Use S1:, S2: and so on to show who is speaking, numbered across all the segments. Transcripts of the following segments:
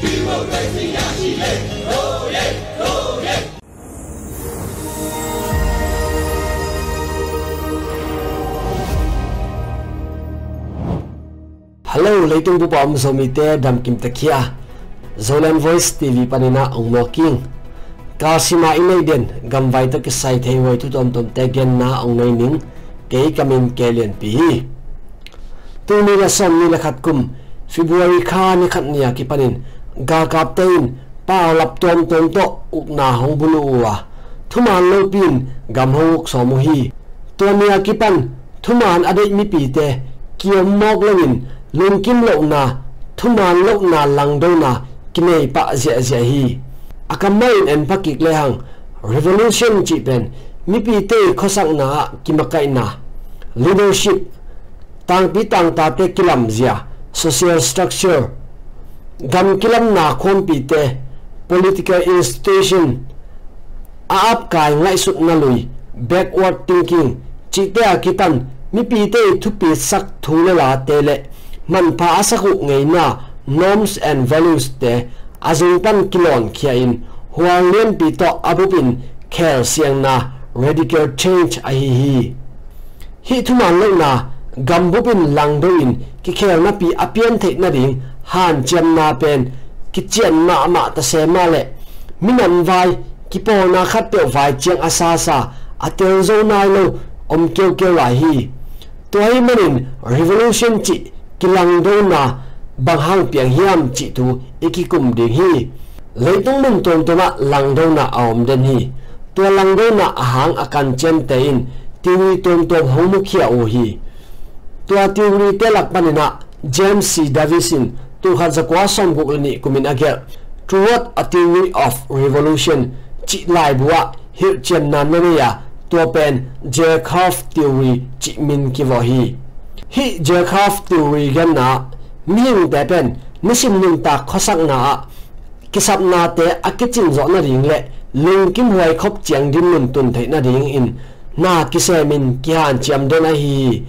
S1: Hello, leitung bu pom zomi te dam kim takia. Zolan Voice TV panina ong mo king. Kasima inay din gam vai to ki sai thei wai tu tom tom te gen na ong nei ning ke kamin ke len pi. Tu ni la som ni la khat kum February kha ni khat nia ki panin ga kap tein pa lap tom tom to uk na hong bulu wa. Thuman lo pin gam ho uk so mu hi. Tu mia kipan, thuman ade mi pi te kiom mok lawin lung kim lo na thuman lo na lang do na kinei pa zia zia hi akamain en pakik le hang revolution chi pen mi pi te khosak na kimakai na leadership tang pi tang ta te kilam zia social structure gam kilam na khom pi te, political institution a ap kai ngai sut na lui, backward thinking, chi te a kitan mi pi te thu pi sak thu la la te le. Man pha asaku ngei na, norms and values te, azung pan kilon khia in. Huang lem pi to abupin khel siang na, radical change a hi hi. Hi thuman lo na gambupin langdoin ki khel na pi apian the na ding han chem na pen, ki chen na ma ta se ma le. Minan vai, ki po na khat pe vai chiang asa sa atel zo na lo, om kêu kêu lại hi. Tôi manin, revolution chi kilang do na, bang hang piang hiam chi tu e ikikum ding hi. Leitung mun tom toma, lang do na aom den hi. To lang do na hang akan chen te in tiwi tom tom homu khia o hi. To tiwi te lak panina James C. Davison tu khan zakwa som guk ni kumin agel toward a theory of revolution. Chi lai bua hi chen nan na ya to pen Jerkhoff theory chi min ki vo hi hi Jerkhoff theory gan na ming te pen, nisim ning ta khosak na, kisap na te akichin zo na ring le, ling kim huai khop chiang din nun tun thei na ring in. Na kise min ki han chiam de na hi.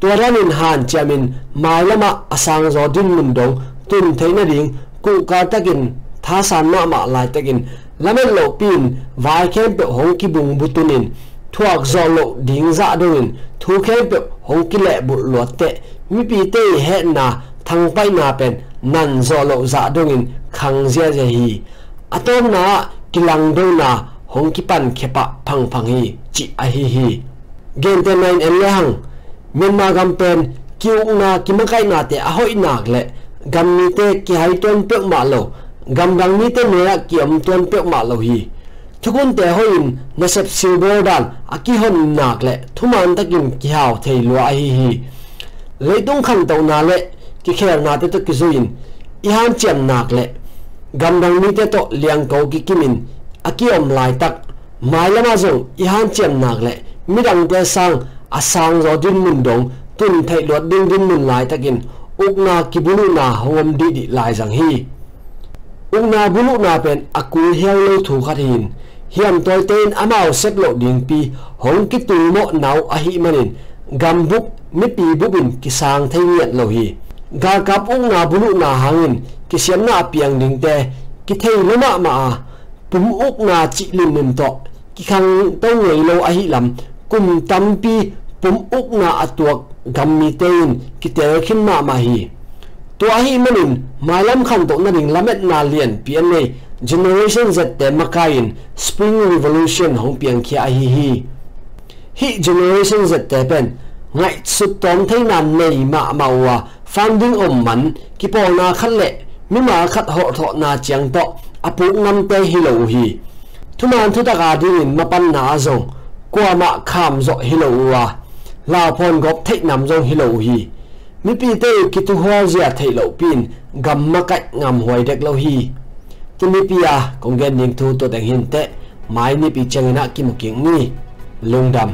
S1: Tua ranin han chiam chiamin mai lama asang zo din mun dong ตุนเทนดิงกูการตะกินท่าสานมามาลายตะกินแล้วไม่หลบปีนวายเข้มเปหงกิบุงบุตุนินทวกจอหลบดิงจะดงินทูเข้มเปหงกิเลบุหลวดเตะมีปีเตเฮนาทางไปนาเป็นนันจอหลบจะดงินขังเสียเจฮีอตอมนากิลังดงนาหงกิปันเขปะพังพังฮีจิอฮีฮีเกนเตนายเอ็นเลหังเมียนมากำเป็นกิวนากิมะไกนาเตอหอยนากเละ gam ni te ki hai tuan pek ma lo. Gam dang ni te ne ki am tuan pek ma lo hi. Thukun te hoin na sep silver dan, aki hon nak le, thuman takin ki haw thei lo a hi. Hi leitung khan to na le, ki kher na te to ki zuin. I han chem nak le, gam dang ni te to liang ko ki kimin aki om lai tak, mai lama zo, i han chem nak le midang te sang asang zo din mun dong, tun thei lo ding din mun lai takin ukna kibulu na hom di di lai jang hi. Ukna bulu na pen akul hiao lo thu khat hin. Hiam toy ten amao set lo ding pi, hong ki tu mo nau a hi manin. Gam buk, mi pi bubin ki sang thai nghiat lo hi. Ga kap ukna bulu na hangin, ki siam na piang ding te, ki thei lo ma ma pum ukna chi lim nim to, ki khang to ngei lo a hi lam. Kum tam pi, pum ukna atuak gam mi tein ki ter khin ma ma hi to a hi manin malam khan to na ding lamet na lian pian nei generation z te makain spring revolution hong piang khia hi hi hi generation z te pen ngai su tom thai na nei ma mawa funding om man ki po na khat le mi ma khat ho tho na chiang to apu ngam te hi lo hi thuman thu ta ga ding in mapan na zong kwa ma kham zo hi lo wa lao phần gop thai nam zong hi lo hi. Mi pi te ki tu hoa zia thai lo pin gam ma kat ngam hoi dek lo hi. Tumi pia konggen à, ning thu to dang hin te mai ni pi changina ki muking ni lungdam